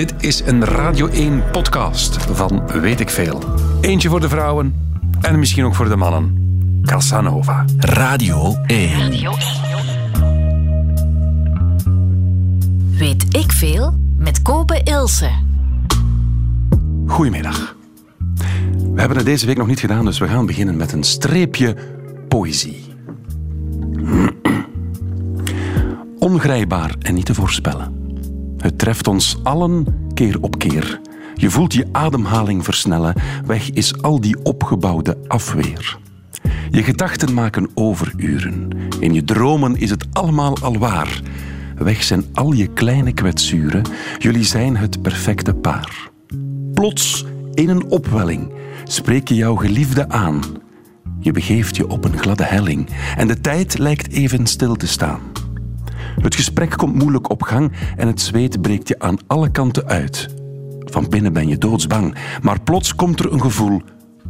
Dit is een Radio 1 podcast van Weet ik Veel. Eentje voor de vrouwen en misschien ook voor de mannen. Casanova. Radio 1. Radio 1. Weet ik veel met Kopen Ilse. Goedemiddag. We hebben het deze week nog niet gedaan, dus we gaan beginnen met een streepje poëzie. Ongrijpbaar en niet te voorspellen. Het treft ons allen keer op keer. Je voelt je ademhaling versnellen. Weg is al die opgebouwde afweer. Je gedachten maken overuren. In je dromen is het allemaal al waar. Weg zijn al je kleine kwetsuren. Jullie zijn het perfecte paar. Plots, in een opwelling, spreek je jouw geliefde aan. Je begeeft je op een gladde helling en de tijd lijkt even stil te staan. Het gesprek komt moeilijk op gang en het zweet breekt je aan alle kanten uit. Van binnen ben je doodsbang, maar plots komt er een gevoel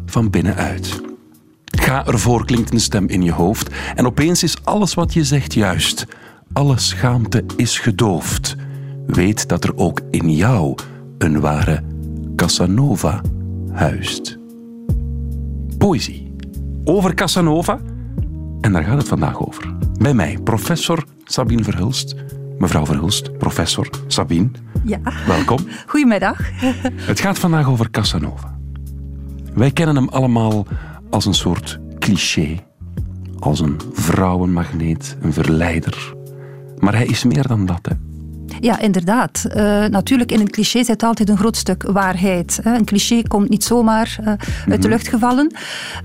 van binnenuit. Ga ervoor klinkt een stem in je hoofd en opeens is alles wat je zegt juist. Alle schaamte is gedoofd. Weet dat er ook in jou een ware Casanova huist. Poëzie. Over Casanova. En daar gaat het vandaag over. Bij mij, professor Sabine Verhulst. Mevrouw Verhulst, professor Sabine. Ja. Welkom. Goedemiddag. Het gaat vandaag over Casanova. Wij kennen hem allemaal als een soort cliché. Als een vrouwenmagneet, een verleider. Maar hij is meer dan dat. Hè. Ja, inderdaad. Uh, natuurlijk, in een cliché zit altijd een groot stuk waarheid. Hè. Een cliché komt niet zomaar uh, uit de lucht gevallen.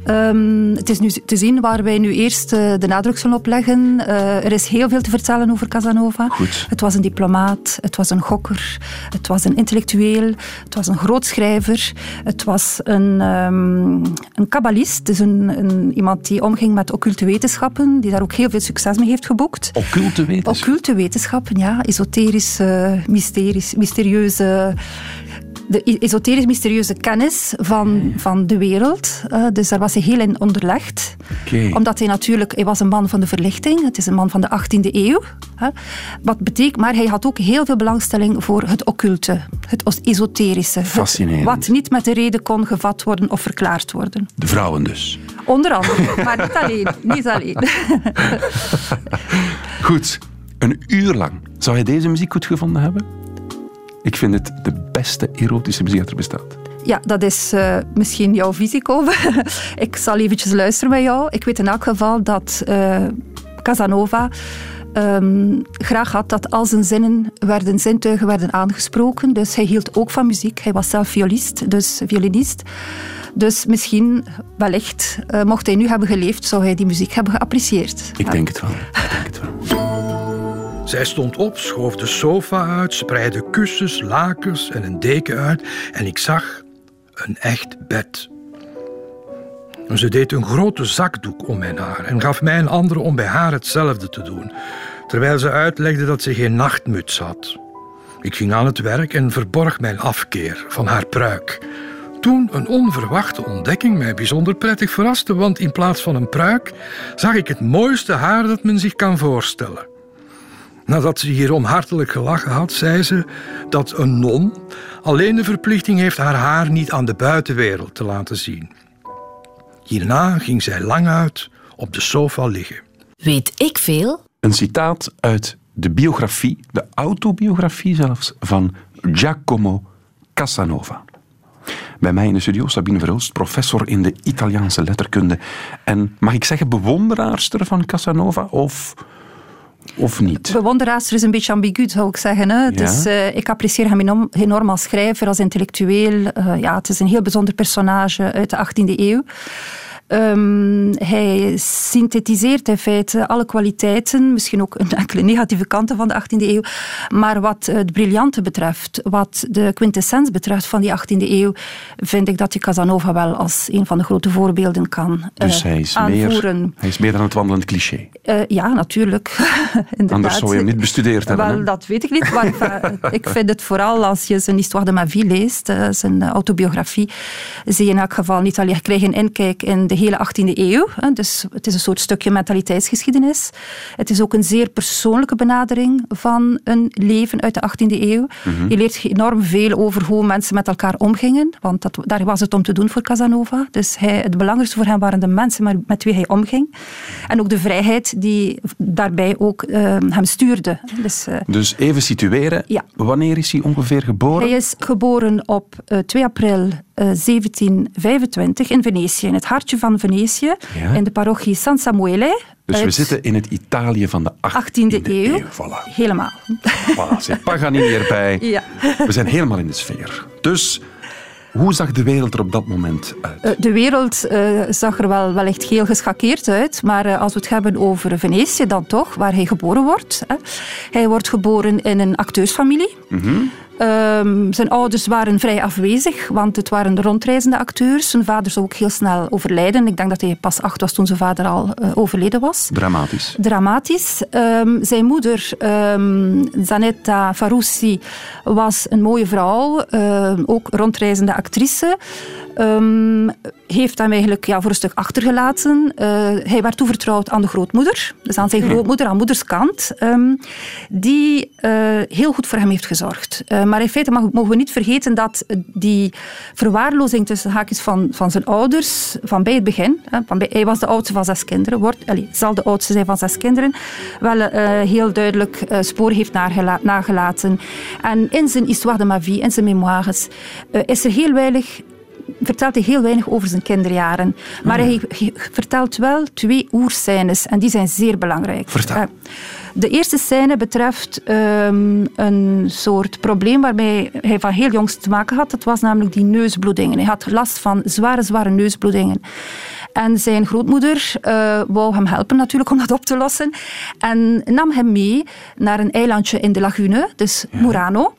Um, het is nu te zien waar wij nu eerst uh, de nadruk zullen op leggen. er is heel veel te vertellen over Casanova. Goed. Het was een diplomaat, het was een gokker, het was een intellectueel, het was een groot schrijver, het was een, um, een kabbalist, dus een, een, iemand die omging met occulte wetenschappen, die daar ook heel veel succes mee heeft geboekt. Occulte wetenschappen? Occulte wetenschappen, ja. Esoterisch mysteries, mysterieuze de esoterisch mysterieuze kennis van, van de wereld. Uh, dus daar was hij heel in onderlegd. Okay. Omdat hij natuurlijk, hij was een man van de verlichting. Het is een man van de 18e eeuw. Hè. Wat betekent, maar hij had ook heel veel belangstelling voor het occulte. Het esoterische. Fascinerend. Het, wat niet met de reden kon gevat worden of verklaard worden. De vrouwen dus. Onder andere, maar niet alleen. Niet alleen. Goed, een uur lang. Zou je deze muziek goed gevonden hebben? Ik vind het de beste erotische muziek dat er bestaat. Ja, dat is uh, misschien jouw visie, ik zal eventjes luisteren bij jou. Ik weet in elk geval dat uh, Casanova um, graag had dat al zijn zinnen werden, zintuigen werden aangesproken. Dus hij hield ook van muziek. Hij was zelf violist, dus violinist. Dus misschien, wellicht, uh, mocht hij nu hebben geleefd, zou hij die muziek hebben geapprecieerd. Ik denk het wel. Ik denk het wel. Zij stond op, schoof de sofa uit, spreidde kussens, lakens en een deken uit en ik zag een echt bed. Ze deed een grote zakdoek om mijn haar en gaf mij een andere om bij haar hetzelfde te doen, terwijl ze uitlegde dat ze geen nachtmuts had. Ik ging aan het werk en verborg mijn afkeer van haar pruik. Toen een onverwachte ontdekking mij bijzonder prettig verraste, want in plaats van een pruik zag ik het mooiste haar dat men zich kan voorstellen. Nadat ze hierom hartelijk gelachen had, zei ze dat een non alleen de verplichting heeft haar haar niet aan de buitenwereld te laten zien. Hierna ging zij lang uit op de sofa liggen. Weet ik veel? Een citaat uit de biografie, de autobiografie zelfs, van Giacomo Casanova. Bij mij in de studio Sabine Verhulst, professor in de Italiaanse letterkunde. En mag ik zeggen bewonderaarster van Casanova of of niet? Bewonderaarster is een beetje ambigu, zou ik zeggen. Hè? Ja? Dus, uh, ik apprecieer hem enorm, als schrijver, als intellectueel. Uh, ja, het is een heel bijzonder personage uit de 18e eeuw. Um, hij synthetiseert in feite alle kwaliteiten, misschien ook een enkele negatieve kanten van de 18e eeuw. Maar wat het briljante betreft, wat de quintessens betreft van die 18e eeuw, vind ik dat je Casanova wel als een van de grote voorbeelden kan dus hij is aanvoeren. Meer, hij is meer dan het wandelend cliché. Uh, ja, natuurlijk. Anders zou je hem niet bestudeerd hebben. Wel, dat weet ik niet. Maar ik vind het vooral als je zijn Histoire de ma vie leest, zijn autobiografie, zie je in elk geval niet alleen krijg een inkijk in de de hele 18e eeuw. Dus het is een soort stukje mentaliteitsgeschiedenis. Het is ook een zeer persoonlijke benadering van een leven uit de 18e eeuw. Mhm. Je leert enorm veel over hoe mensen met elkaar omgingen, want dat, daar was het om te doen voor Casanova. Dus hij, het belangrijkste voor hem waren de mensen met wie hij omging. En ook de vrijheid die daarbij ook uh, hem stuurde. Dus, uh, dus even situeren. Ja. Wanneer is hij ongeveer geboren? Hij is geboren op uh, eh, 2 april 1725 in Venetië, in het hartje van Venetië, in de parochie San Samuele. Dus we zitten in het Italië van de 18e, eeuw. Voilà. Helemaal. Voilà, Paganini erbij. Ja. We zijn helemaal in de sfeer. Dus hoe zag de wereld er op dat moment uit? Eh, de wereld uh, zag er wel, wel echt heel geschakeerd uit. Maar uh, als we het hebben over Venetië dan toch, waar hij geboren wordt. Hè. Hij wordt geboren in een acteursfamilie. Mm Um, zijn ouders waren vrij afwezig, want het waren rondreizende acteurs. Zijn vader zou ook heel snel overlijden. Ik denk dat hij pas acht was toen zijn vader al uh, overleden was. Dramatisch. Dramatisch. Um, zijn moeder, um, Zanetta Farussi, was een mooie vrouw, ook rondreizende actrice. Um, heeft hem eigenlijk ja, voor een stuk achtergelaten. Uh, hij werd toevertrouwd aan de grootmoeder, dus aan zijn grootmoeder, aan moederskant, um, die uh, heel goed voor hem heeft gezorgd. Uh, maar in feite mag, mogen we niet vergeten dat die verwaarlozing tussen haakjes van, van zijn ouders, van bij het begin, van bij, hij was de oudste van zes kinderen, wordt, allez, zal de oudste zijn van zes kinderen, wel heel duidelijk sporen heeft nagelaten. En in zijn Histoire de ma vie, in zijn memoires, is er heel weinig vertelt hij heel weinig over zijn kinderjaren. Maar hij, vertelt wel twee oerscènes en die zijn zeer belangrijk. Vertel. Eh, de eerste scène betreft um, een soort probleem waarmee hij van heel jongs te maken had. Dat was namelijk die neusbloedingen. Hij had last van zware, zware neusbloedingen. En zijn grootmoeder uh, wou hem helpen natuurlijk om dat op te lossen. En nam hem mee naar een eilandje in de lagune, dus Murano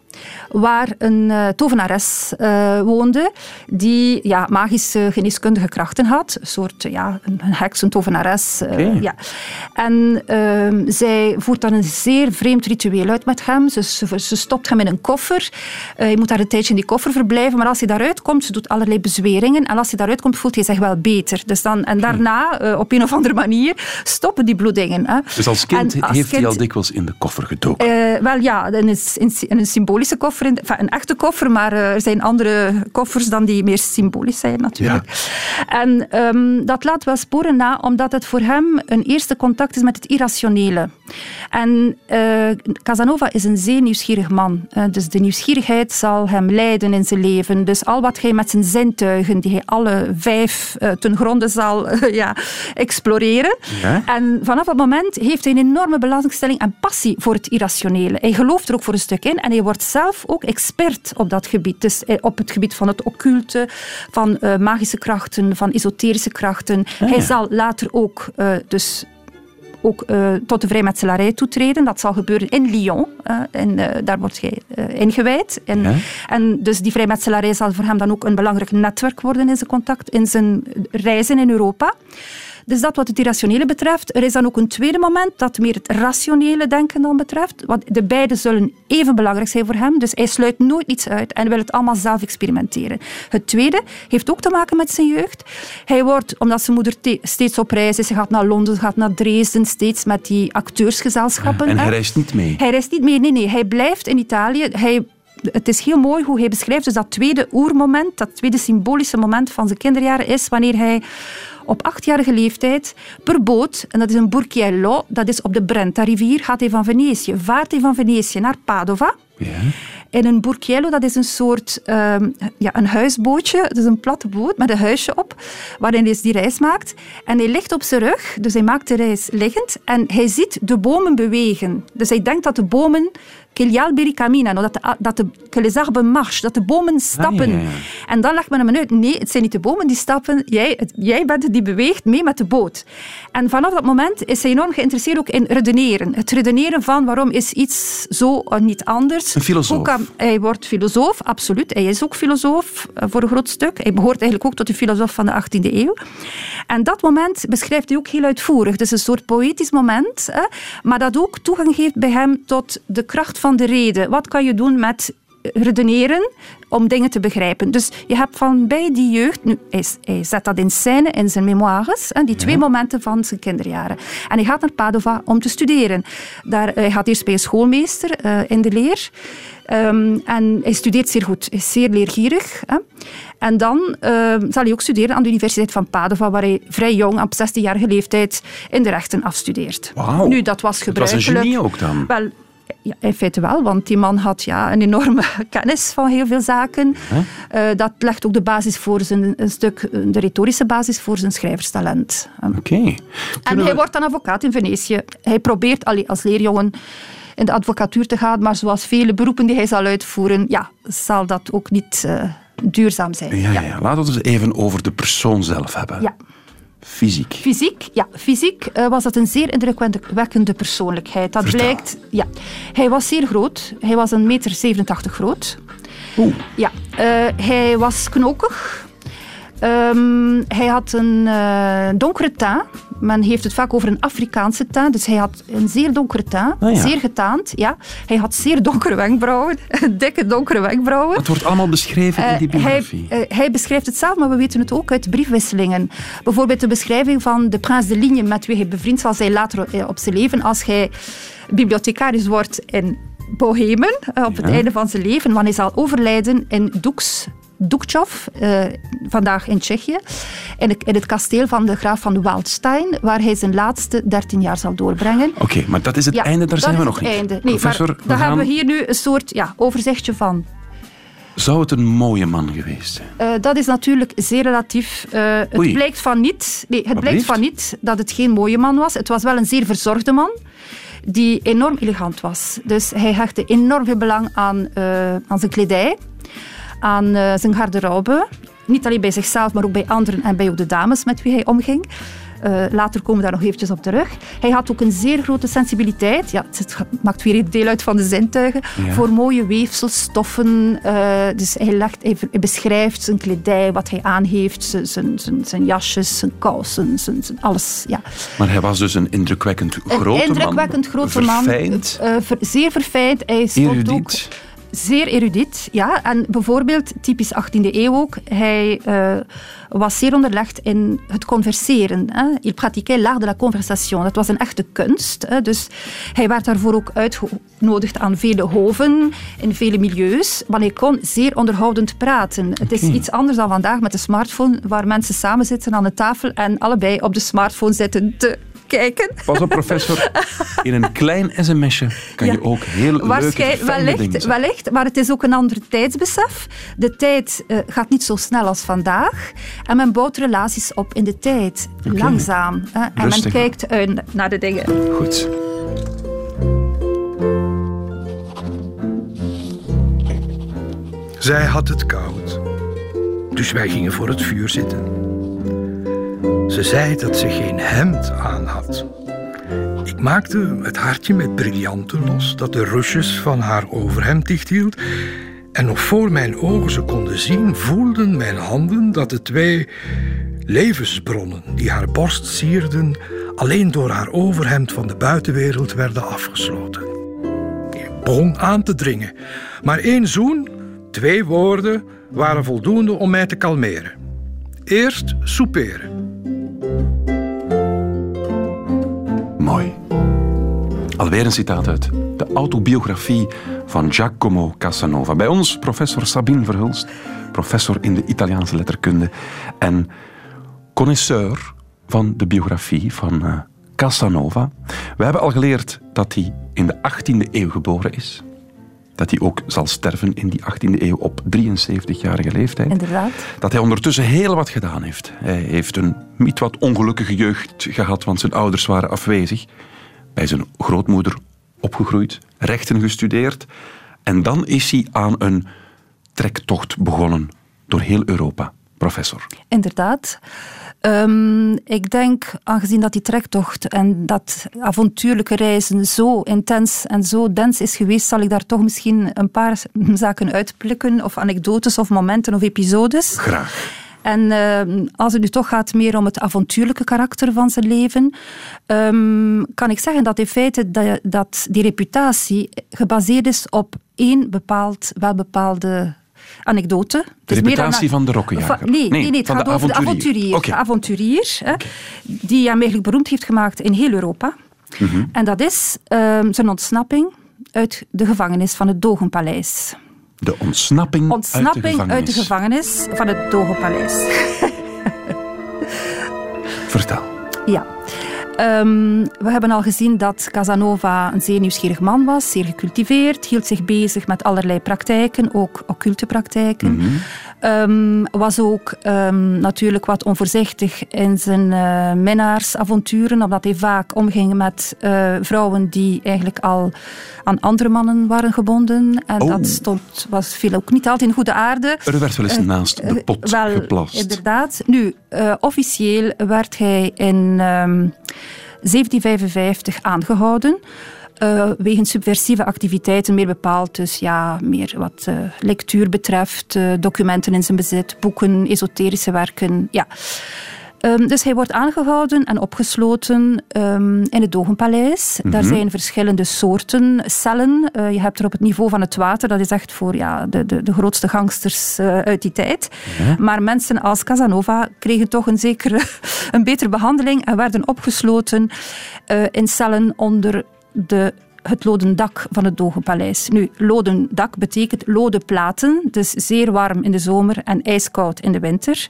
waar een uh, tovenares uh, woonde die ja, magische geneeskundige krachten had. Een soort ja, een, heks, een tovenares. Uh, ja. En ehm, zij voert dan een zeer vreemd ritueel uit met hem. Ze, ze, stopt hem in een koffer. je moet daar een tijdje in die koffer verblijven. Maar als hij daaruit komt, ze doet allerlei bezweringen. En als hij daaruit komt, voelt hij zich wel beter. Dus dan, en daarna, op een of andere manier, stoppen die bloedingen. Hè. Dus als kind heeft hij al dikwijls in de koffer gedoken? wel ja, in een, in een symbolische koffer een echte koffer, maar eh, er zijn andere koffers dan die meer symbolisch zijn natuurlijk. En ehm, dat laat wel sporen na, omdat het voor hem een eerste contact is met het irrationele. En uh, Casanova is een zeer nieuwsgierig man. Uh, dus de nieuwsgierigheid zal hem leiden in zijn leven. Dus al wat hij met zijn zintuigen, die hij alle vijf uh, ten gronde zal ja, exploreren. En vanaf dat moment heeft hij een enorme belangstelling en passie voor het irrationele. Hij gelooft er ook voor een stuk in en hij wordt zelf ook expert op dat gebied. Dus op het gebied van het occulte, van magische krachten, van esoterische krachten. Ah, hij zal later ook dus ook uh, tot de vrijmetselarij toetreden. Dat zal gebeuren in Lyon. Uh, en, uh, daar wordt hij ingewijd. En, ja. en dus die vrijmetselarij zal voor hem dan ook een belangrijk netwerk worden in zijn contact, in zijn reizen in Europa. Dus dat wat het irrationele betreft. Er is dan ook een tweede moment dat meer het rationele denken dan betreft. Want de beide zullen even belangrijk zijn voor hem. Dus hij sluit nooit iets uit en wil het allemaal zelf experimenteren. Het tweede heeft ook te maken met zijn jeugd. Hij wordt, omdat zijn moeder steeds op reis is, hij gaat naar Londen, gaat naar Dresden, steeds met die acteursgezelschappen. en hij reist niet mee? Hij reist niet mee, nee, nee. Hij blijft in Italië. Hij het is heel mooi hoe hij beschrijft. Dus dat tweede oermoment, dat tweede symbolische moment van zijn kinderjaren is wanneer hij op achtjarige leeftijd per boot, en dat is een burchiello, dat is op de Brenta-rivier, gaat hij van Venetië, vaart hij van Venetië naar Padova. Ja. En een burchiello, dat is een soort um, ja, een huisbootje. Het is een platte boot met een huisje op, waarin hij die reis maakt. En hij ligt op zijn rug, dus hij maakt de reis liggend. En hij ziet de bomen bewegen. Dus hij denkt dat de bomen que gli alberi camminano, dat de, dat de, les arbres dat de bomen stappen. Ah, ja, ja. En dan legt men hem uit, nee, het zijn niet de bomen die stappen, jij, het, jij bent het die beweegt mee met de boot. En vanaf dat moment is hij enorm geïnteresseerd ook in redeneren. Het redeneren van waarom is iets zo en niet anders. Een filosoof. Kan, hij wordt filosoof, absoluut. Hij is ook filosoof eh, voor een groot stuk. Hij behoort eigenlijk ook tot de filosoof van de 18e eeuw. En dat moment beschrijft hij ook heel uitvoerig. Het is een soort poëtisch moment, hè, maar dat ook toegang geeft bij hem tot de kracht van van de reden. Wat kan je doen met redeneren om dingen te begrijpen. Dus je hebt van bij die jeugd, nu, hij, hij zet dat in scène in zijn memoires, die twee momenten van zijn kinderjaren. En hij gaat naar Padova om te studeren. Daar, hij gaat eerst bij een schoolmeester uh, in de leer. Um, en hij studeert zeer goed, is zeer leergierig. Hè. En dan uh, zal hij ook studeren aan de Universiteit van Padova, waar hij vrij jong, op 16-jarige leeftijd, in de rechten afstudeert. Wauw. Nu, dat was gebruikelijk. Dat was een genie ook dan? Wel, ja, in feite wel, want die man had ja, een enorme kennis van heel veel zaken. Huh? Uh, dat legt ook de basis voor zijn, een stuk, de retorische basis voor zijn schrijverstalent. Oké. Okay. En hij wordt dan advocaat in Venetië. Hij probeert als leerjongen in de advocatuur te gaan, maar zoals vele beroepen die hij zal uitvoeren, ja, zal dat ook niet uh, duurzaam zijn. Ja, ja. ja, laten we het even over de persoon zelf hebben. Ja. Fysiek. Fysiek, ja. Fysiek uh, was dat een zeer indrukwekkende persoonlijkheid. Dat blijkt, ja. Hij was zeer groot. Hij was een meter 87 groot. Oeh. Ja. Uh, hij was knokig. Um, hij had een uh, donkere teint. Men heeft het vaak over een Afrikaanse teint. Dus hij had een zeer donkere teint. Ah, ja. Zeer getaand, ja. Hij had zeer donkere wenkbrauwen. dikke donkere wenkbrauwen. Het wordt allemaal beschreven in die biografie. Hij, uh, hij, beschrijft het zelf, maar we weten het ook uit briefwisselingen. Bijvoorbeeld de beschrijving van de prins de Ligne, met wie hij bevriend zal zijn later op zijn leven, als hij bibliothecaris wordt in Bohemen, op het Ja. einde van zijn leven, want hij zal overlijden in Doeks. Dukčov, uh, vandaag in Tsjechië, in, de, in, het kasteel van de graaf van Waldstein, waar hij zijn laatste 13 jaar zal doorbrengen. Oké, okay, maar dat is het ja, einde, daar zijn we nog niet. niet. Nee, Professor, maar gaan... hebben we hier nu een soort ja, overzichtje van. Zou het een mooie man geweest zijn? Uh, dat is natuurlijk zeer relatief. Uh, het Oei. blijkt van niet, nee, het Wat blijkt van niet dat het geen mooie man was. Het was wel een zeer verzorgde man die enorm elegant was. Dus hij hechtte enorm veel belang aan, uh, aan zijn kledij, aan uh, zijn garderobe. Niet alleen bij zichzelf, maar ook bij anderen en bij ook de dames met wie hij omging. Uh, later komen we daar nog eventjes op terug. Hij had ook een zeer grote sensibiliteit. Ja, het maakt weer deel uit van de zintuigen. Ja. Voor mooie weefsels, stoffen. Uh, dus hij, legt, hij, beschrijft zijn kledij, wat hij aan heeft. Zijn, zijn, zijn, jasjes, zijn kousen, zijn, zijn, alles. Ja. Maar hij was dus een indrukwekkend grote man. Een indrukwekkend grote man. Verfijnd. Uh, ver, zeer verfijnd. Hij stond Erudiet. ook zeer erudiet, ja. En bijvoorbeeld, typisch 18e eeuw ook, hij uh, was zeer onderlegd in het converseren. Hè. Il pratiquait l'art de la conversation. Dat was een echte kunst. Hè. Dus hij werd daarvoor ook uitgenodigd aan vele hoven, in vele milieus. Maar hij kon zeer onderhoudend praten. Het is iets anders dan vandaag met de smartphone, waar mensen samen zitten aan de tafel en allebei op de smartphone zitten te kijken. Pas op, professor. In een klein sms'je kan Ja. je ook heel leuke, fijne dingen wellicht, zeggen. wellicht, maar het is ook een ander tijdsbesef. De tijd eh, gaat niet zo snel als vandaag. En men bouwt relaties op in de tijd. Langzaam. Hè, en men kijkt naar de dingen. Goed. Zij had het koud. Dus wij gingen voor het vuur zitten. Ze zei dat ze geen hemd aan had. Ik maakte het hartje met brillanten los dat de rusjes van haar overhemd dichthield. En nog voor mijn ogen ze konden zien, voelden mijn handen dat de twee levensbronnen die haar borst sierden, alleen door haar overhemd van de buitenwereld werden afgesloten. Ik begon aan te dringen, maar één zoen, twee woorden, waren voldoende om mij te kalmeren. Eerst souperen. Mooi. Alweer een citaat uit de autobiografie van Giacomo Casanova. Bij ons professor Sabine Verhulst, professor in de Italiaanse letterkunde en connoisseur van de biografie van eh, Casanova. We hebben al geleerd dat hij in de 18e eeuw geboren is. Dat hij ook zal sterven in die 18e eeuw op 73-jarige leeftijd. Inderdaad. Dat hij ondertussen heel wat gedaan heeft. Hij heeft een niet wat ongelukkige jeugd gehad, want zijn ouders waren afwezig. Bij zijn grootmoeder opgegroeid, rechten gestudeerd. En dan is hij aan een trektocht begonnen door heel Europa. Professor. Inderdaad. Um, ik denk, aangezien dat die trektocht en dat avontuurlijke reizen zo intens en zo dens is geweest, zal ik daar toch misschien een paar zaken uitplikken, of anekdotes, of momenten, of episodes. Graag. En uh, als het nu toch gaat meer om het avontuurlijke karakter van zijn leven, um, kan ik zeggen dat in feite dat, dat die reputatie gebaseerd is op één bepaald, wel bepaalde anekdote. De reputatie van de rokkenjager? Nee, nee, nee, het gaat over de avonturier. Okay. De avonturier hè, die hem eigenlijk beroemd heeft gemaakt in heel Europa. Mm -hmm. En dat is um, zijn ontsnapping uit de gevangenis van het Dogenpaleis. De ontsnapping, ontsnapping uit de gevangenis, uit de gevangenis van het Dogenpaleis. Vertel. Ja. Um, we hebben al gezien dat Casanova een zeer nieuwsgierig man was, zeer gecultiveerd, hield zich bezig met allerlei praktijken, ook occulte praktijken. -hmm. Um, was ook um, natuurlijk wat onvoorzichtig in zijn uh, minnaarsavonturen, omdat hij vaak omging met uh, vrouwen die eigenlijk al aan andere mannen waren gebonden. En oh. dat stond, was veel ook niet altijd in goede aarde. Er werd wel eens uh, naast de pot wel, geplast. Inderdaad. Nu, officieel werd hij in 1755 aanggehouden. Uh, wegens subversieve activiteiten, meer bepaald dus ja, meer wat uh, lectuur betreft, uh, documenten in zijn bezit, boeken, esoterische werken. Ja. Um, dus hij wordt aangehouden en opgesloten um, in het Dogenpaleis. Mm -hmm. Daar zijn verschillende soorten cellen. Uh, je hebt er op het niveau van het water, dat is echt voor ja, de, de, de grootste gangsters uh, uit die tijd. Maar mensen als Casanova kregen toch een zekere, een betere behandeling en werden opgesloten uh, in cellen onder de het loden dak van het Dogenpaleis. Nu, loden dak betekent lode platen, dus zeer warm in de zomer en ijskoud in de winter.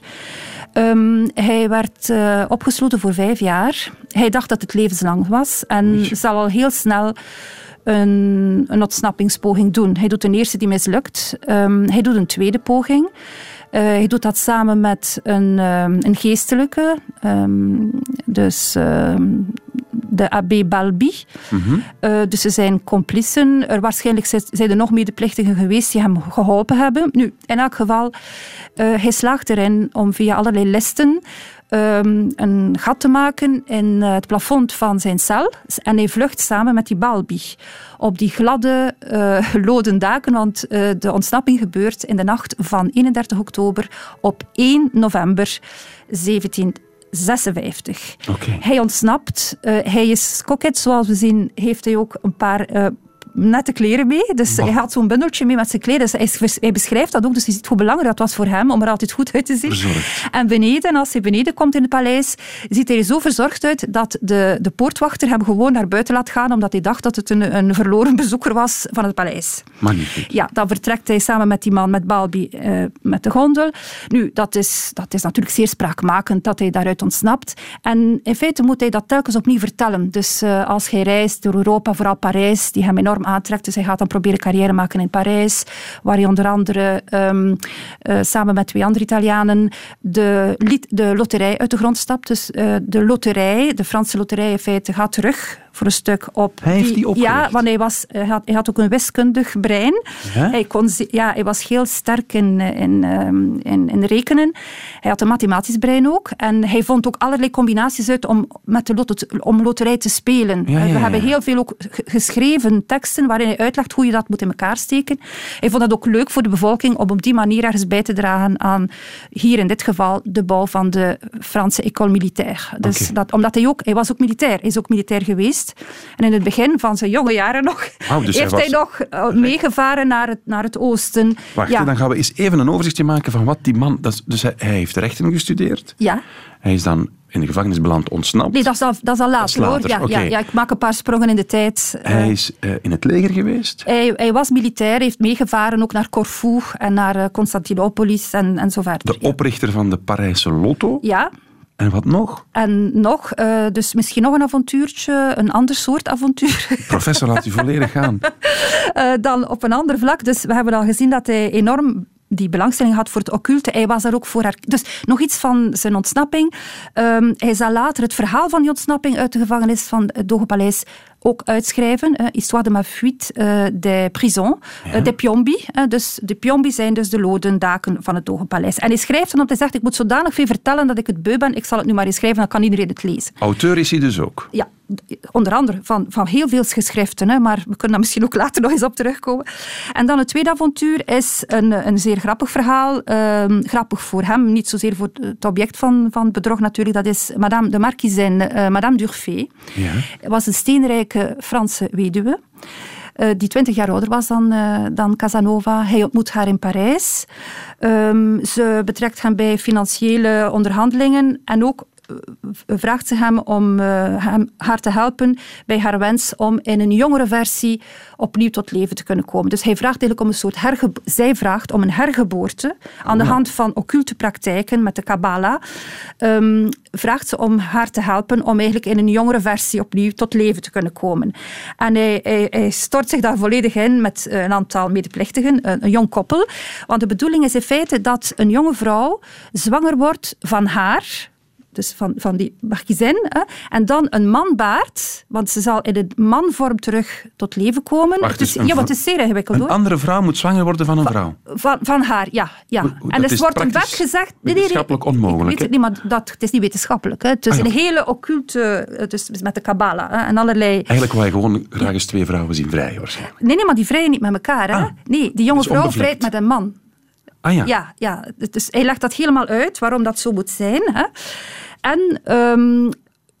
Um, hij werd uh, opgesloten voor vijf jaar. Hij dacht dat het levenslang was en zal al heel snel een, een ontsnappingspoging doen. Hij doet een eerste die mislukt. Um, hij doet een tweede poging. Uh, hij doet dat samen met een, um, een geestelijke, dus de abbé Balbi. Mm -hmm. uh, dus ze zijn complissen. Er waarschijnlijk zijn er nog medeplichtigen geweest die hem geholpen hebben. Nu, in elk geval, uh, hij slaagt erin om via allerlei listen Um, een gat te maken in het plafond van zijn cel. En hij vlucht samen met die Balbi op die gladde uh, loden daken, want de ontsnapping gebeurt in de nacht van 31 oktober op 1 november 1756. Okay. Hij ontsnapt. Uh, hij is koket, zoals we zien, heeft hij ook een paar nette kleren mee. Dus hij had zo'n bundeltje mee met zijn kleren. Dus hij, hij, beschrijft dat ook. Dus je ziet hoe belangrijk dat was voor hem om er altijd goed uit te zien. Verzorgd. En beneden, als hij beneden komt in het paleis, ziet hij er zo verzorgd uit dat de, de poortwachter hem gewoon naar buiten laat gaan, omdat hij dacht dat het een, een verloren bezoeker was van het paleis. Magnifiek. Ja, dan vertrekt hij samen met die man, met Balbi, uh, met de gondel. Nu, dat is, dat is natuurlijk zeer spraakmakend dat hij daaruit ontsnapt. En in feite moet hij dat telkens opnieuw vertellen. Dus uh, als hij reist door Europa, vooral Parijs, die hem enorm aantrekt. Dus hij gaat dan proberen carrière maken in Parijs, waar hij onder andere um, uh, samen met twee andere Italianen de, de loterij uit de grond stapt. Dus uh, de loterij, de Franse loterij in feite, gaat terug voor een stuk op. Hij heeft die opgericht? Ja, want hij, was, hij, had, hij had ook een wiskundig brein. Ja? Hij, kon, ja, hij was heel sterk in, in, in, in rekenen. Hij had een mathematisch brein ook. En hij vond ook allerlei combinaties uit om met de lot, om loterij te spelen. Ja, ja, We hebben heel veel ook geschreven teksten waarin hij uitlegt hoe je dat moet in elkaar steken. Hij vond het ook leuk voor de bevolking om op die manier ergens bij te dragen aan, hier in dit geval, de bouw van de Franse école militaire. Dus Okay. dat, omdat hij ook, hij was ook militair. Hij is ook militair geweest. En in het begin van zijn jonge jaren nog, Wauw, dus hij heeft hij, was- nog uh, meegevaren naar het, naar het oosten. Wacht, ja. dan gaan we eens even een overzichtje maken van wat die man... Dat is, dus hij, hij heeft rechten gestudeerd. ja. Hij is dan in de gevangenis beland, ontsnapt. Nee, dat is al, dat is al later, later, hoor. Ja, ja, ja, ik maak een paar sprongen in de tijd. Eh, Hij is eh, in het leger geweest. hij, hij was militair, heeft meegevaren ook naar Corfu en naar eh, Constantinopolis en, en zo verder. De oprichter van de Parijse Lotto. Ja, En wat nog? en nog, eh, dus misschien nog een avontuurtje, een ander soort avontuur. Professor, laat u volledig gaan. Eh, dan op een ander vlak. Dus we hebben al gezien dat hij enorm die belangstelling had voor het occulte. Hij was daar ook voor. her- Dus nog iets van zijn ontsnapping. Ehm, hij zal later het verhaal van die ontsnapping uit de gevangenis van het Dogenpaleis ook uitschrijven. eh, Histoire de ma fuite eh, des prisons, eh, des Piombi. dus de Piombi zijn dus de loden daken van het Dogenpaleis. En hij schrijft dan op, hij zegt, ik moet zodanig veel vertellen dat ik het beu ben. Ik zal het nu maar eens schrijven, dan kan iedereen het lezen. Auteur is hij dus ook. Ja, onder andere van, van heel veel geschriften, hè, maar we kunnen daar misschien ook later nog eens op terugkomen. En dan het tweede avontuur is een, een zeer grappig verhaal. Ehm, grappig voor hem, niet zozeer voor het object van, van het bedrog natuurlijk. Dat is Madame de Marquisine, eh, Madame Durfé. Ja. was een steenrijke Franse weduwe. uh, die twintig jaar ouder was dan, uh, dan Casanova. Hij ontmoet haar in Parijs. Um, ze betrekt hem bij financiële onderhandelingen en ook vraagt ze hem om hem, haar te helpen bij haar wens om in een jongere versie opnieuw tot leven te kunnen komen. Dus hij vraagt eigenlijk om een soort hergeboorte. Zij vraagt om een hergeboorte aan de hand van occulte praktijken met de Kabbalah. Um, vraagt ze om haar te helpen om eigenlijk in een jongere versie opnieuw tot leven te kunnen komen. En hij, hij, hij stort zich daar volledig in met een aantal medeplichtigen, een, een jong koppel. Want de bedoeling is in feite dat een jonge vrouw zwanger wordt van haar dus van, van die markiezen. Hè. En dan een man baart, want ze zal in de manvorm terug tot leven komen. Wacht, dus, dus ja, het is zeer ingewikkeld Een hoor. andere vrouw moet zwanger worden van een vrouw. Van, van haar, ja. ja. En is wordt een wet gezegd... wetenschappelijk ik onmogelijk, weet hè? het niet, maar dat, het is niet wetenschappelijk. Hè. Het is Ah, ja. een hele occulte... Is met de Kabbala hè, en allerlei... Eigenlijk wil je gewoon graag eens twee vrouwen zien vrijen, waarschijnlijk. Nee, nee, maar die vrijen niet met elkaar. Hè. Ah. Nee, die jonge Dus vrouw vrijt met een man. Ah ja. Ja, ja. Dus hij legt dat helemaal uit, waarom dat zo moet zijn. Hè. En ehm,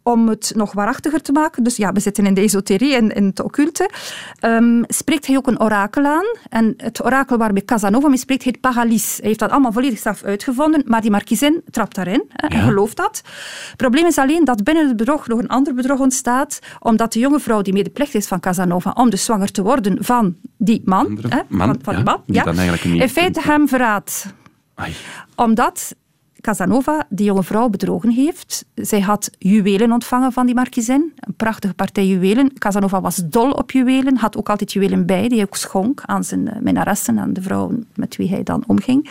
om het nog waarachtiger te maken, dus ja, we zitten in de esoterie en in het occulte, ehm, spreekt hij ook een orakel aan. En het orakel waarmee Casanova mee spreekt, heet Paralis. Hij heeft dat allemaal volledig zelf uitgevonden, maar die markiezin trapt daarin hè, en gelooft dat. Het probleem is alleen dat binnen het bedrog nog een ander bedrog ontstaat, omdat de jonge vrouw die medeplichtig is van Casanova om dus zwanger te worden van die man, Andere hè, man, van, van ja, die man, ja, in feite hem verraadt Ai. omdat Casanova die jonge vrouw bedrogen heeft. Zij had juwelen ontvangen van die markiezin. Een prachtige partij juwelen. Casanova was dol op juwelen. Had ook altijd juwelen bij die hij ook schonk aan zijn eh, minnaressen, aan de vrouwen met wie hij dan omging.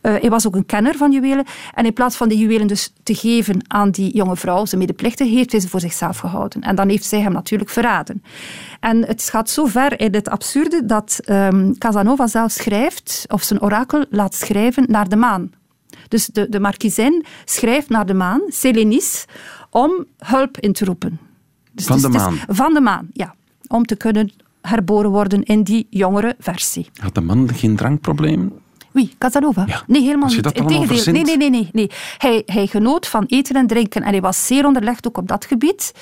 Eh, hij was ook een kenner van juwelen. En in plaats van die juwelen dus te geven aan die jonge vrouw, zijn medeplichtige, heeft hij ze voor zichzelf gehouden. En dan heeft zij hem natuurlijk verraden. En het gaat zo ver in het absurde dat ehm, Casanova zelf schrijft, of zijn orakel laat schrijven naar de maan. Dus de, de markiezin schrijft naar de maan, Selenis, om hulp in te roepen. Dus Van de maan? van de maan, ja. Om te kunnen herboren worden in die jongere versie. Had de man geen drankproblemen? Wie? Casanova? Ja. Nee, helemaal niet. Integendeel. Nee, nee, nee. nee, nee. Hij, hij genoot van eten en drinken en hij was zeer onderlegd ook op dat gebied.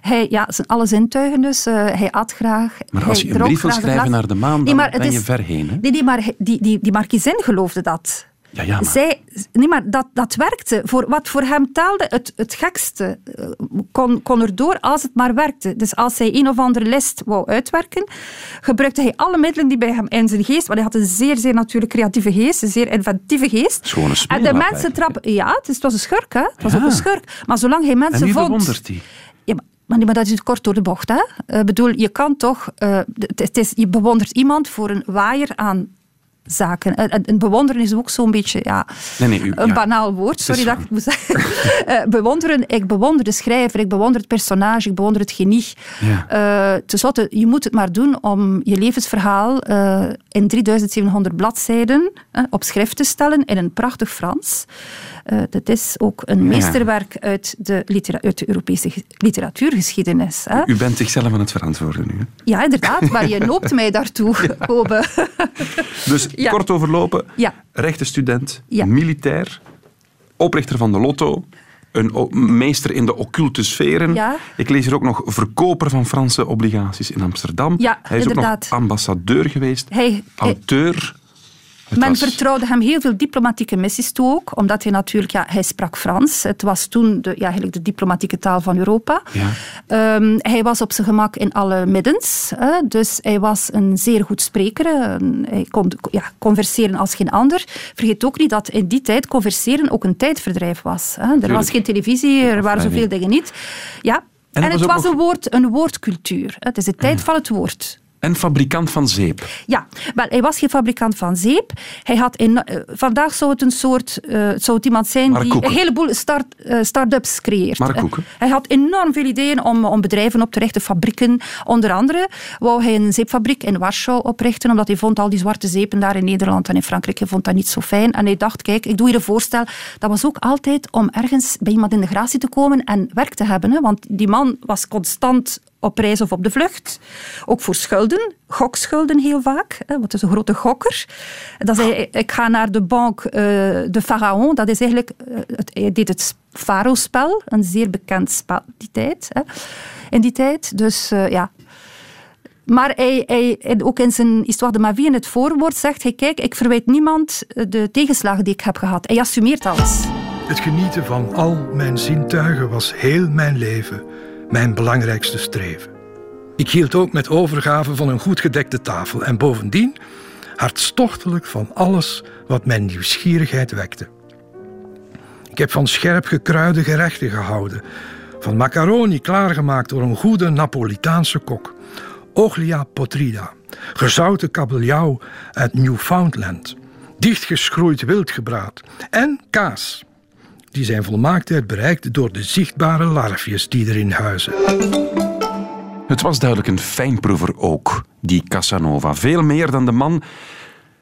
Hij, ja, zijn alle zintuigen dus. eh, hij at graag. Maar als je een brief wil schrijven naar de maan, Nee, dan maar ben je is- ver heen. Hè? Nee, nee, maar die, die, die markiezin geloofde dat. Ja, ja, maar Zij, nee, maar dat, dat werkte. Voor, wat voor hem telde, het, het gekste, eh, kon, kon erdoor als het maar werkte. Dus als hij een of andere list wou uitwerken, gebruikte hij alle middelen die bij hem in zijn geest, want hij had een zeer, zeer natuurlijk creatieve geest, een zeer inventieve geest. Schone en de mensen trappen... Ja, het, is, het was een schurk, hè. Het was Ja. ook een schurk. Maar zolang hij mensen en vond... bewondert die? Ja, maar, maar, nee, maar dat is kort door de bocht. Hè? Ik bedoel, je kan toch... eh, het is, je bewondert iemand voor een waaier aan zaken. En, en- en bewonderen is ook zo'n beetje ja, Nee, nee, u- een ja. banaal woord. Sorry dat ik het moet zeggen. Eh, bewonderen, ik bewonder de schrijver, ik bewonder het personage, ik bewonder het genie. Ja. Eh, tenslotte, je moet het maar doen om je levensverhaal eh, in 3700 bladzijden eh, op schrift te stellen in een prachtig Frans. Eh, dat is ook een meesterwerk uit de, litera- uit de Europese ge- literatuurgeschiedenis. Hè? U bent zichzelf aan het verantwoorden nu. Hè? Ja, inderdaad, maar je noopt mij daartoe, Kobe. Dus kort overlopen, rechtenstudent, militair, oprichter van de Lotto, een meester in de occulte sferen. Ja. Ik lees hier ook nog verkoper van Franse obligaties in Amsterdam. Ja, Hij is ook inderdaad. nog ambassadeur geweest, hij- auteur. Het Men was- vertrouwde hem heel veel diplomatieke missies toe ook, omdat hij natuurlijk, ja, hij sprak Frans. Het was toen de, ja, eigenlijk de diplomatieke taal van Europa. Ja. Ehm, hij was op zijn gemak in alle middens, hè, dus hij was een zeer goed spreker. Een- Hij kon ja, converseren als geen ander. Vergeet ook niet dat in die tijd converseren ook een tijdverdrijf was. Hè. Er was geen televisie, er waren zoveel dingen niet. Ja. En, het was nog- een, woord, een woordcultuur. Het is de tijd van het woord. En fabrikant van zeep. Ja, wel, hij was geen fabrikant van zeep. Hij had eno- eh, vandaag zou het een soort, eh, zou het iemand zijn Mark die Koeken. een heleboel start, eh, start-ups creëert. Hij had enorm veel ideeën om, om bedrijven op te richten, fabrieken. Onder andere wou hij een zeepfabriek in Warschau oprichten, omdat hij vond al die zwarte zeepen daar in Nederland en in Frankrijk, hij vond dat niet zo fijn. En hij dacht, kijk, ik doe hier een voorstel. Dat was ook altijd om ergens bij iemand in de gratie te komen en werk te hebben. Hè? Want die man was constant op reis of op de vlucht. Ook voor schulden, gokschulden heel vaak, hè, is een grote gokker. Dat zei, ik ga naar de bank eh, de Pharaon, dat is eigenlijk, eh, het, hij deed het Faro-spel, een zeer bekend spel die tijd, hè, in die tijd. Dus eh, ja, Maar hij, hij, ook in zijn Histoire de ma vie, in het voorwoord, zegt hij, kijk, ik verwijt niemand de tegenslagen die ik heb gehad. Hij assumeert alles. Het genieten van al mijn zintuigen was heel mijn leven mijn belangrijkste streven. Ik hield ook met overgave van een goed gedekte tafel en bovendien hartstochtelijk van alles wat mijn nieuwsgierigheid wekte. Ik heb van scherp gekruide gerechten gehouden, van macaroni klaargemaakt door een goede Napolitaanse kok, oglia potrida, gezouten kabeljauw uit Newfoundland, dichtgeschroeid wildgebraad en kaas die zijn volmaaktheid bereikt door de zichtbare larfjes die erin huizen. Het was duidelijk een fijnproever ook, die Casanova. Veel meer dan de man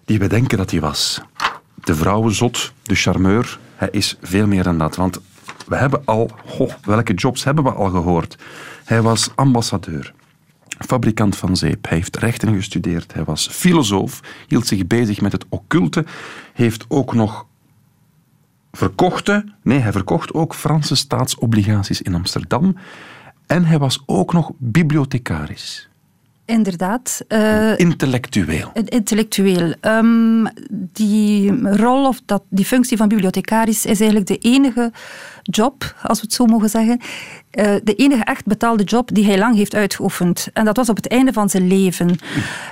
die we denken dat hij was. De vrouwenzot, de charmeur, hij is veel meer dan dat. Want we hebben al, welke jobs hebben we al gehoord? Hij was ambassadeur, fabrikant van zeep. Hij heeft rechten gestudeerd. Hij was filosoof, hield zich bezig met het occulte. Heeft ook nog verkochte, nee, hij verkocht ook Franse staatsobligaties in Amsterdam. En hij was ook nog bibliothecaris. Inderdaad. Uh, intellectueel. Intellectueel. Um, die rol of dat, die functie van bibliothecaris is eigenlijk de enige job, als we het zo mogen zeggen, uh, de enige echt betaalde job die hij lang heeft uitgeoefend. En dat was op het einde van zijn leven.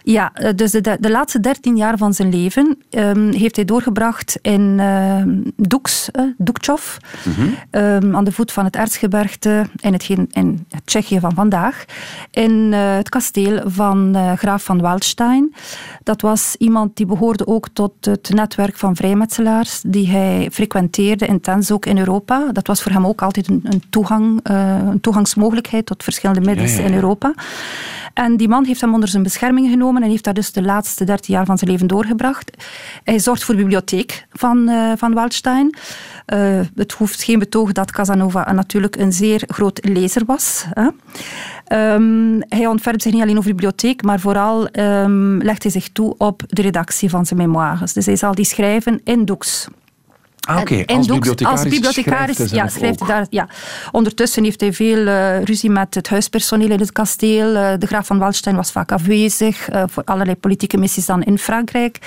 Ja, eh, dus de, de, laatste dertien jaar van zijn leven um, heeft hij doorgebracht in uh, Duks, uh, mm -hmm. um, aan de voet van het Erzgebergte in, het, in het Tsjechië van vandaag, in het kasteel van graaf van Waldstein. Dat was iemand die behoorde ook tot het netwerk van vrijmetselaars, die hij frequenteerde, intens ook in Europa. Dat was voor hem ook altijd een, een toegang eh, een toegangsmogelijkheid tot verschillende middels in Europa. En die man heeft hem onder zijn bescherming genomen en heeft daar dus de laatste dertien jaar van zijn leven doorgebracht. Hij zorgt voor de bibliotheek van, uh, van Waldstein. Uh, het hoeft geen betoog dat Casanova natuurlijk een zeer groot lezer was. Hè. Um, hij ontfermt zich niet alleen over de bibliotheek, maar vooral um, legt hij zich toe op de redactie van zijn memoires. Dus hij zal die schrijven in doeks. Ah, oké. Als, bibliothecaris, als bibliothecaris schrijft ja, schrijft daar. Ja. Ondertussen heeft hij veel uh, ruzie met het huispersoneel in het kasteel. Uh, de graaf van Waldstein was vaak afwezig uh, voor allerlei politieke missies dan in Frankrijk.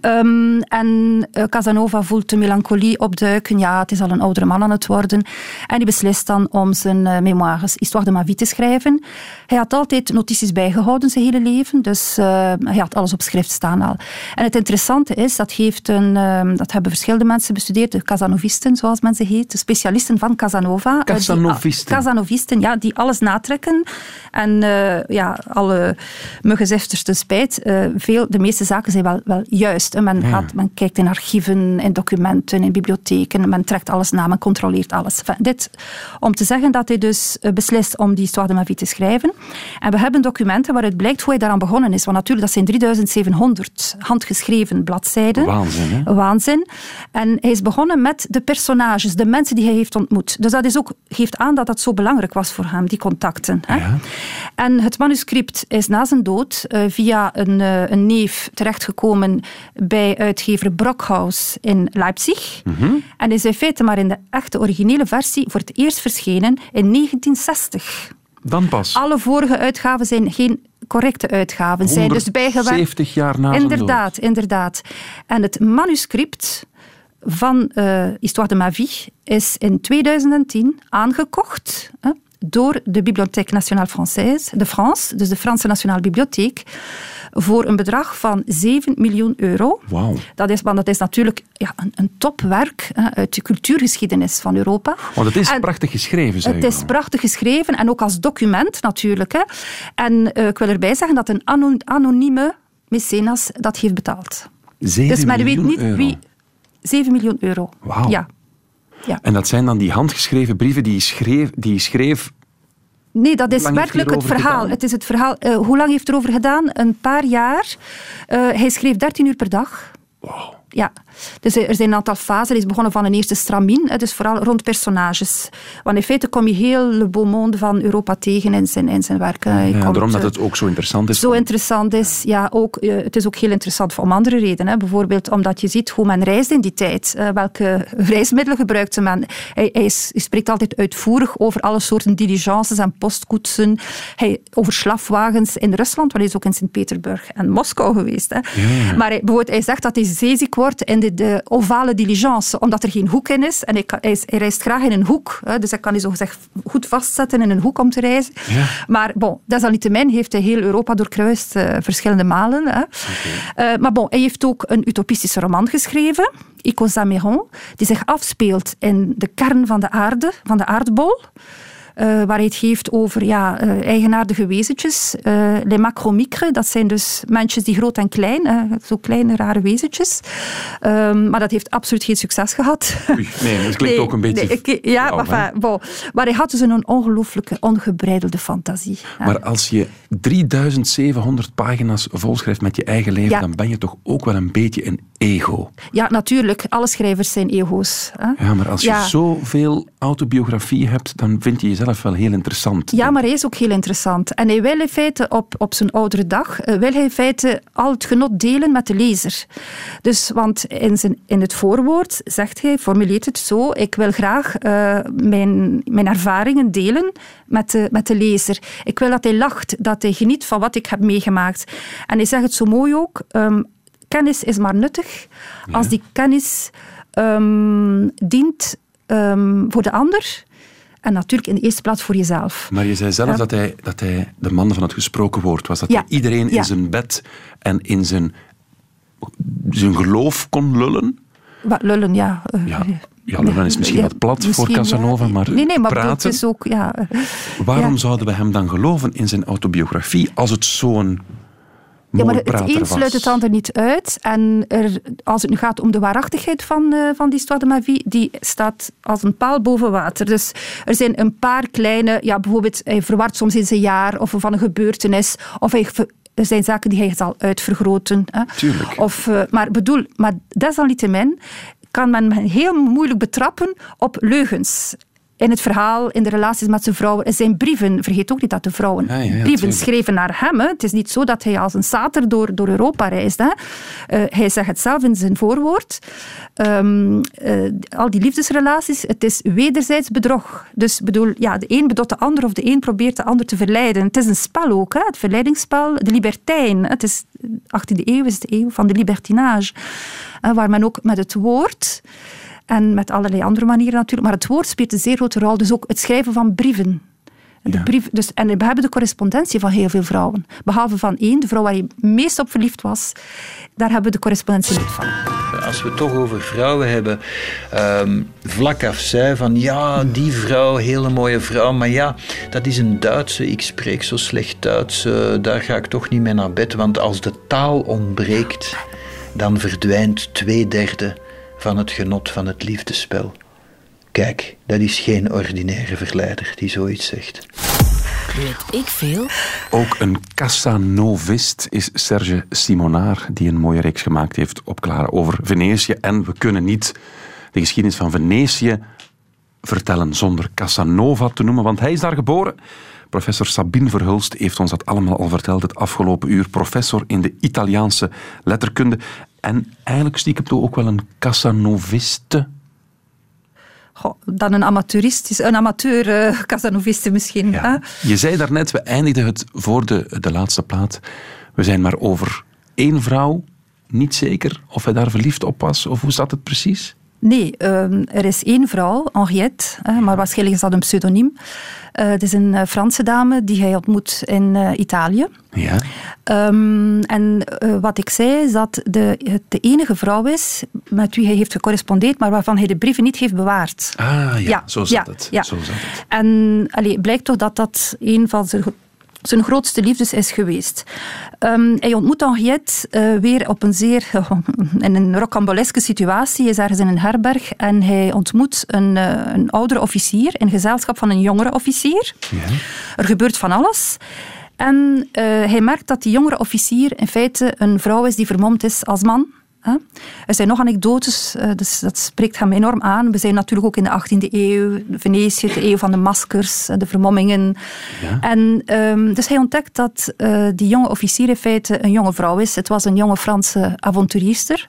Um, en Casanova voelt de melancholie opduiken. Ja, het is al een oudere man aan het worden. En hij beslist dan om zijn memoires Histoire de ma vie te schrijven. Hij had altijd notities bijgehouden zijn hele leven, dus hij had alles op schrift staan al. En het interessante is, dat, heeft een, dat hebben verschillende mensen bestudeerd de Casanovisten, zoals men ze heet, de specialisten van Casanova. Casanovisten. Die, Casanovisten, ja, die alles natrekken. En uh, ja, alle muggenzifters te spijt, uh, veel, de meeste zaken zijn wel, wel juist. En men, gaat, men kijkt in archieven, in documenten, in bibliotheken, men trekt alles na, men controleert alles. Enfin, dit om te zeggen dat hij dus eh, beslist om die Histoire de ma vie te schrijven. En we hebben documenten waaruit blijkt hoe hij daaraan begonnen is. Want natuurlijk, dat zijn 3700 handgeschreven bladzijden. Waanzin, hè? Waanzin. En hij is begonnen met de personages, de mensen die hij heeft ontmoet. Dus dat is ook, geeft aan dat dat zo belangrijk was voor hem, die contacten. Hè? Ja. En het manuscript is na zijn dood uh, via een, uh, een neef terechtgekomen bij uitgever Brockhaus in Leipzig. Mm -hmm. En is in feite maar in de echte originele versie voor het eerst verschenen in 1960. Dan pas. Alle vorige uitgaven zijn geen correcte uitgaven. Zijn dus bijgewerkt. 70 jaar na Inderdaad, inderdaad. En het manuscript van uh, Histoire de ma vie is in 2010 aangekocht hè, door de Bibliothèque Nationale Française, de France, dus de Franse Nationale Bibliotheek, voor een bedrag van 7 miljoen euro. Wow. Dat, is, want dat is natuurlijk ja, een, een topwerk hè, uit de cultuurgeschiedenis van Europa. Want het is en prachtig geschreven, zeg Het is prachtig geschreven en ook als document natuurlijk. Hè. En uh, ik wil erbij zeggen dat een anonieme mecenas dat heeft betaald. 7 dus men weet niet euro. wie 7 miljoen euro. Wauw. Ja. ja. En dat zijn dan die handgeschreven brieven die schreef, die schreef Nee, dat is werkelijk het verhaal. Gedaan? Het is het verhaal. Uh, hoe lang heeft hij erover gedaan? Een paar jaar. Uh, hij schreef 13 uur per dag. Wow. Ja. Dus er zijn een aantal fasen. Hij is begonnen van een eerste stramien, dus vooral rond personages. Want in feite kom je heel le beau monde van Europa tegen in zijn, in zijn werken. Ja, komt, daarom dat eh, het ook zo interessant is. zo interessant is. Ja, ook, eh, het is ook heel interessant om andere redenen. Bijvoorbeeld omdat je ziet hoe men reist in die tijd. Eh, welke reismiddelen gebruikte men. Hij, hij, is- hij spreekt altijd uitvoerig over alle soorten diligences en postkoetsen. Hij, over slafwagens in Rusland, want hij is ook in Sint-Petersburg en Moskou geweest. Hè. Maar hij, bijvoorbeeld, hij zegt dat hij zeeziek wordt in de, de ovale diligence, omdat er geen hoek in is. En hij, reist graag in een hoek. Hè. Dus hij kan hij zogezegd goed vastzetten in een hoek om te reizen. Maar bon, desalniettemin heeft hij heel Europa doorkruist, eh, verschillende malen. Hè. Eh, maar bon, hij heeft ook een utopistische roman geschreven, Icos Améron, die zich afspeelt in de kern van de aarde, van de aardbol. Eh, waar hij het heeft over ja, eh, eigenaardige wezentjes. eh les macromicres, dat zijn dus mensjes die groot en klein, zo kleine rare wezentjes. Ehm, maar dat heeft absoluut geen succes gehad. Oei, nee, dat klinkt ook een beetje nee, ik- ja, flauw, maar, bon. hij had dus een ongelooflijke, ongebreidelde fantasie. Ja. Maar als je 3700 pagina's volschrijft met je eigen leven, Ja. dan ben je toch ook wel een beetje een ego. Ja, natuurlijk. Alle schrijvers zijn ego's. Hè? Ja, maar als je zoveel autobiografie hebt, dan vind je jezelf wel heel interessant. Ja, maar hij is ook heel interessant. En hij wil in feite op, op zijn oudere dag, eh, wil hij in feite al het genot delen met de lezer. Dus, want in, zijn, in het voorwoord zegt hij, formuleert het zo, ik wil graag eh, mijn, mijn ervaringen delen met de, met de lezer. Ik wil dat hij lacht, dat hij geniet van wat ik heb meegemaakt. En hij zegt het zo mooi ook, ehm, kennis is maar nuttig als die kennis ehm, dient ehm, voor de ander en natuurlijk in de eerste plaats voor jezelf. Maar je zei zelf dat, hij, dat hij de man van het gesproken woord was. Dat Ja. iedereen in zijn bed en in zijn, zijn geloof kon lullen. Wat lullen, ja. eh, Ja, ja, lullen is misschien wat plat voor Casanova, ja. maar Nee, nee, maar praten. is ook... Ja, eh, Waarom ja. zouden we hem dan geloven in zijn autobiografie als het zo'n Ja, maar het een sluit het ander niet uit. En er, als het nu gaat om de waarachtigheid van, eh, van die Histoire de die staat als een paal boven water. Dus er zijn een paar kleine, ja, bijvoorbeeld hij verwart soms eens een jaar of van een gebeurtenis, of hij er zijn zaken die hij zal uitvergroten. Hè. Tuurlijk. Of, eh, maar bedoel, maar desalniettemin kan men heel moeilijk betrappen op leugens. In het verhaal, in de relaties met zijn vrouwen, in zijn brieven. Vergeet ook niet dat de vrouwen Ja, ja, brieven tuurlijk. schreven naar hem. Hè. Het is niet zo dat hij als een sater door, door Europa reist. Hè. Eh, hij zegt het zelf in zijn voorwoord. Ehm, eh, al die liefdesrelaties, het is wederzijds bedrog. Dus bedoel, ja, de een bedot de ander of de een probeert de ander te verleiden. Het is een spel ook, hè. het verleidingsspel, de libertijn. Het is, 18e eeuw is de eeuw van de libertinage. waar men ook met het woord... En met allerlei andere manieren natuurlijk. Maar het woord speelt een zeer grote rol. Dus ook het schrijven van brieven. De Ja. brief, dus, en we hebben de correspondentie van heel veel vrouwen. Behalve van één, de vrouw waar hij meest op verliefd was. Daar hebben we de correspondentie niet van. Als we het toch over vrouwen hebben, ehm, vlak af zei van ja, die vrouw, hele mooie vrouw, maar ja, dat is een Duitse, ik spreek zo slecht Duits, eh, daar ga ik toch niet mee naar bed, want als de taal ontbreekt, dan verdwijnt twee derde van het genot van het liefdespel. Kijk, dat is geen ordinaire verleider die zoiets zegt. Weet ik veel? Ook een Casanovist is Serge Simonaar, die een mooie reeks gemaakt heeft op Clara over Venetië. En we kunnen niet de geschiedenis van Venetië vertellen zonder Casanova te noemen, want hij is daar geboren. Professor Sabine Verhulst heeft ons dat allemaal al verteld het afgelopen uur. Professor in de Italiaanse letterkunde. En eigenlijk stiekem toch ook wel een Casanoviste. Goh, dan een amateurist, een amateur eh Casanoviste misschien. Ja. Je zei daarnet, we eindigden het voor de, de laatste plaat. We zijn maar over één vrouw. Niet zeker of hij daar verliefd op was, of hoe zat het precies? Nee, ehm, er is één vrouw, Henriette, maar waarschijnlijk is dat een pseudoniem. Eh, het is een eh, Franse dame die hij ontmoet in eh, Italië. Ja. Ehm, en wat ik zei is dat de, het de enige vrouw is met wie hij heeft gecorrespondeerd, maar waarvan hij de brieven niet heeft bewaard. Ah ja, Ja, zo zat ja, het. ja. Zo zat het. En allee, blijkt toch dat dat een van zijn, zijn grootste liefdes is geweest. Ehm, hij ontmoet Henriette eh, weer op een zeer in een rocamboleske situatie. Hij is ergens in een herberg en hij ontmoet een, eh, een oudere officier in gezelschap van een jongere officier. Ja. Er gebeurt van alles. En eh, hij merkt dat die jongere officier in feite een vrouw is die vermomd is als man. Er zijn nog anekdotes, uh, dus dat spreekt hem enorm aan. We zijn natuurlijk ook in de 18e eeuw, Venetië, de eeuw van de maskers, de vermommingen. Ja. En um, dus hij ontdekt dat uh, die jonge officier in feite een jonge vrouw is. Het was een jonge Franse avonturierster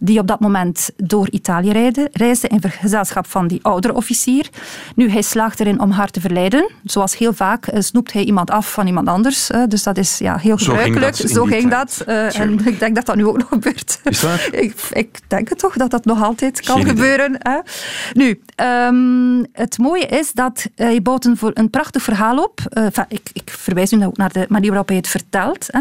die op dat moment door Italië reisde, reisde in gezelschap van die oudere officier. Nu, hij slaagt erin om haar te verleiden. Zoals heel vaak uh, snoept hij iemand af van iemand anders. Uh, dus dat is ja, heel gebruikelijk. Zo ging dat. Zo ging dat. Uh, en ik denk dat dat nu ook nog gebeurt. Is waar? ik, ik, denk het toch, dat dat nog altijd kan gebeuren. Hè? Nu, um, het mooie is dat hij bouwt een, een prachtig verhaal op. Ik, ik, verwijs nu ook naar de manier waarop hij het vertelt. Hè.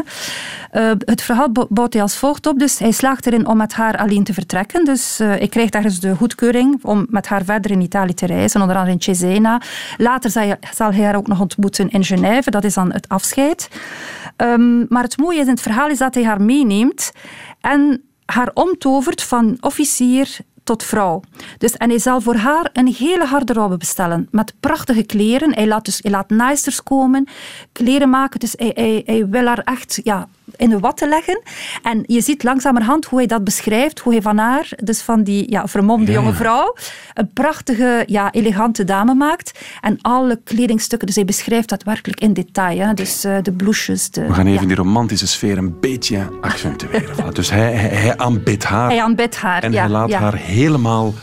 het verhaal bouwt hij als volgt op. Dus hij slaagt erin om met haar alleen te vertrekken. Dus uh, ik krijg daar eens de goedkeuring om met haar verder in Italië te reizen, onder andere in Cesena. Later zal, hij haar ook nog ontmoeten in Genève, dat is dan het afscheid. Um, maar het mooie in het verhaal is dat hij haar meeneemt en haar omtovert van officier tot vrouw. Dus, en hij zal voor haar een hele harde robbe bestellen. Met prachtige kleren. Hij laat, dus, hij laat naaisters komen, kleren maken. Dus hij, hij, hij wil haar echt ja, in de watten leggen. En je ziet langzamerhand hoe hij dat beschrijft, hoe hij van haar, dus van die ja, vermomde jonge vrouw, een prachtige, ja, elegante dame maakt. En alle kledingstukken, dus hij beschrijft dat werkelijk in detail. Hè. Dus uh, de blouses. De, We gaan even die romantische sfeer een beetje accentueren. dus hij, hij, hij aanbidt haar. Hij aanbidt haar, En hij laat haar helemaal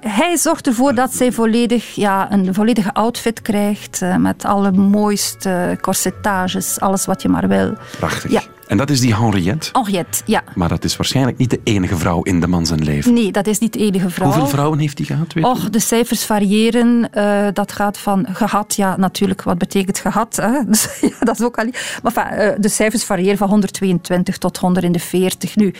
hij zorgt ervoor dat zij volledig, ja, een volledige outfit krijgt. Uh, met alle mooiste corsetages, alles wat je maar wil. Prachtig. Ja. En dat is die Henriette? Henriette, ja. Maar dat is waarschijnlijk niet de enige vrouw in de man zijn leven. Nee, dat is niet de enige vrouw. Hoeveel vrouwen heeft hij gehad? Weet Och, de cijfers variëren. Uh, dat gaat van gehad, ja, natuurlijk, wat betekent gehad? Hè? Dus, ja, dat is ook al... Maar uh, de cijfers variëren van 122 tot 140 nu.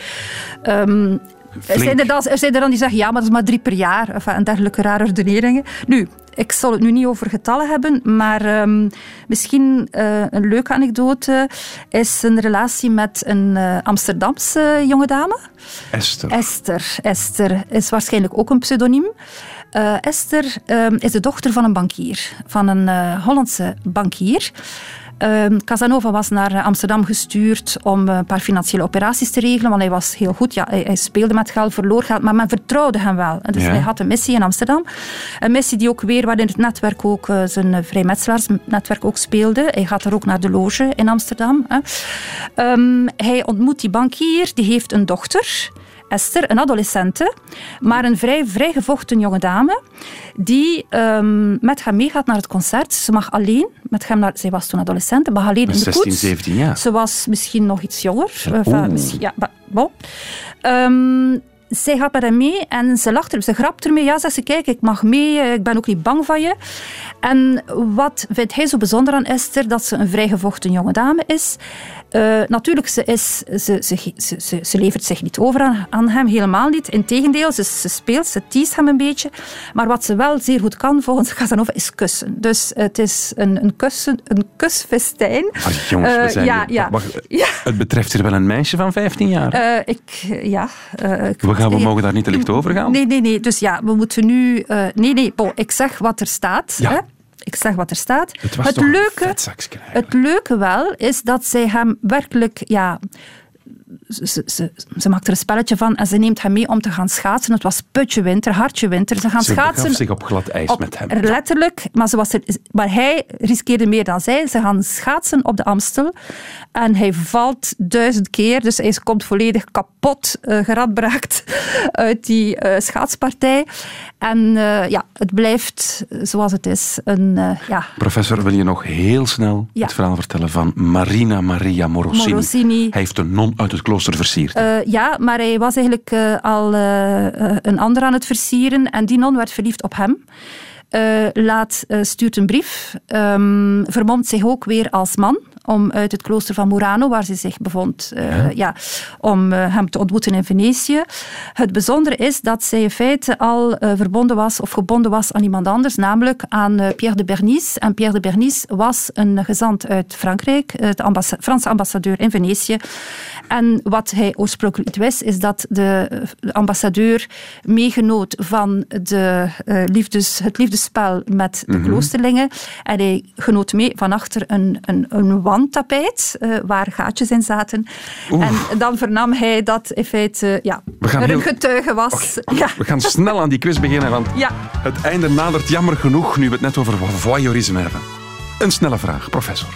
Um, er zijn, er, dan, zijn er dan die zeggen, ja, maar dat is maar drie per jaar. Enfin, en dergelijke rare redeneringen. Nu, ik zal het nu niet over getallen hebben, maar um, misschien uh, een leuke anekdote is een relatie met een uh, Amsterdamse jonge dame. Esther. Esther. Esther is waarschijnlijk ook een pseudoniem. Uh, Esther um, is de dochter van een bankier, van een Hollandse bankier. Uh, Casanova was naar Amsterdam gestuurd om een paar financiële operaties te regelen, want hij was heel goed. Ja, hij, hij speelde met geld, verloor geld, maar men vertrouwde hem wel. Dus ja. hij had een missie in Amsterdam. Een missie die ook weer, waarin het netwerk ook, uh, zijn vrijmetselaarsnetwerk ook speelde. Hij gaat er ook naar de loge in Amsterdam. Hè. Um, hij ontmoet die bankier, die heeft een dochter. Esther, een adolescente, maar een vrij, vrij gevochten jonge dame, die um, met hem meegaat naar het concert. Ze mag alleen met hem naar... Zij was toen adolescent, mag alleen in de 16, koets. 17 jaar. Ze was misschien nog iets jonger. Enfin, misschien, ja, bon. Um, zij gaat met hem mee en ze lacht er, ze grapt ermee. Ja, zegt ze, kijk, ik mag mee, ik ben ook niet bang van je. En wat vindt hij zo bijzonder aan Esther? Dat ze een vrijgevochten jonge dame is. Uh, natuurlijk, ze, is, ze, ze, ze, ze, levert zich niet over aan, aan hem, helemaal niet. Integendeel, ze, ze speelt, ze teest hem een beetje. Maar wat ze wel zeer goed kan, volgens Casanova, is kussen. Dus het is een, een, kussen, een kusfestijn. Ah, jongens, we zijn uh, ja, ja. Wacht. Het betreft hier wel een meisje van 15 jaar. Uh, ik, ja. Ik, we, gaan, we mogen daar niet te licht over gaan. Nee, nee, nee. Dus ja, we moeten nu... nee, nee, bon, ik zeg wat er staat. Ja. Hè? ik zeg wat er staat. Het, was het toch leuke, het leuke wel is dat zij hem werkelijk, ja, ze, ze, ze, maakt er een spelletje van en ze neemt hem mee om te gaan schaatsen. Het was putje winter, hartje winter. Ze gaan ze schaatsen. zich op glad ijs op, met hem. Letterlijk, maar, ze was er, maar hij riskeerde meer dan zij. Ze gaan schaatsen op de Amstel en hij valt duizend keer. Dus hij komt volledig kapot, uh, geradbraakt uit die uh, schaatspartij. En uh, ja, het blijft zoals het is. Een, ja. Professor, wil je nog heel snel ja. het verhaal vertellen van Marina Maria Morosini? Morosini. Hij heeft een non uit het klooster versierd. Uh, ja, maar hij was eigenlijk uh, al uh, een ander aan het versieren en die non werd verliefd op hem. laat, stuurt een brief, um, vermomt zich ook weer als man om uit het klooster van Murano, waar ze zich bevond, uh, ja. om uh, hem te ontmoeten in Venetië. Het bijzondere is dat zij in feite al uh, verbonden was of gebonden was aan iemand anders, namelijk aan Pierre de Bernice. En Pierre de Bernice was een gezant uit Frankrijk, de ambassa Franse ambassadeur in Venetië. En wat hij oorspronkelijk wist, is dat de ambassadeur meegenoot van de, liefdes, het liefdespel met de mm -hmm. kloosterlingen. En hij genoot mee van achter een, een, een wandtapijt uh, waar gaatjes in zaten. En dan vernam hij dat in feite ja, We gaan er heel- een getuige was. Ja. We gaan snel aan die quiz beginnen, want Ja. het einde nadert jammer genoeg nu we het net over voyeurisme hebben. Een snelle vraag, professor.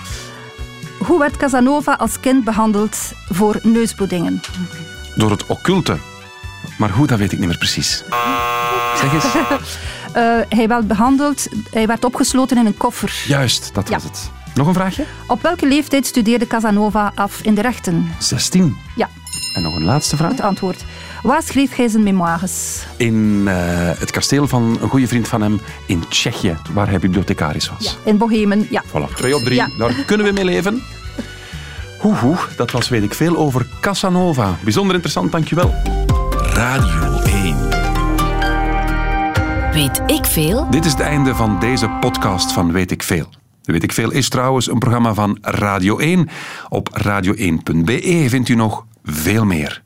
Hoe werd Casanova als kind behandeld voor neusbloedingen? Door het occulte. Maar hoe, dat weet ik niet meer precies. Zeg eens. Eh, hij werd behandeld, hij werd opgesloten in een koffer. Juist, dat Ja. was het. Nog een vraagje? Op welke leeftijd studeerde Casanova af in de rechten? 16. Ja, En nog een laatste vraag. het antwoord. Waar schreef hij zijn memoires? In eh, het kasteel van een goede vriend van hem in Tsjechië, waar hij bibliothecaris was. In Bohemen, ja. Voilà, twee op drie. Ja. Daar kunnen we mee leven. Hoe, hoe, dat was weet ik veel over Casanova. Bijzonder interessant, dankjewel. Radio 1. Weet ik veel? Dit is het einde van deze podcast van Weet ik Veel. Weet ik Veel is trouwens een programma van Radio 1. Op radio1.be vindt u nog veel meer.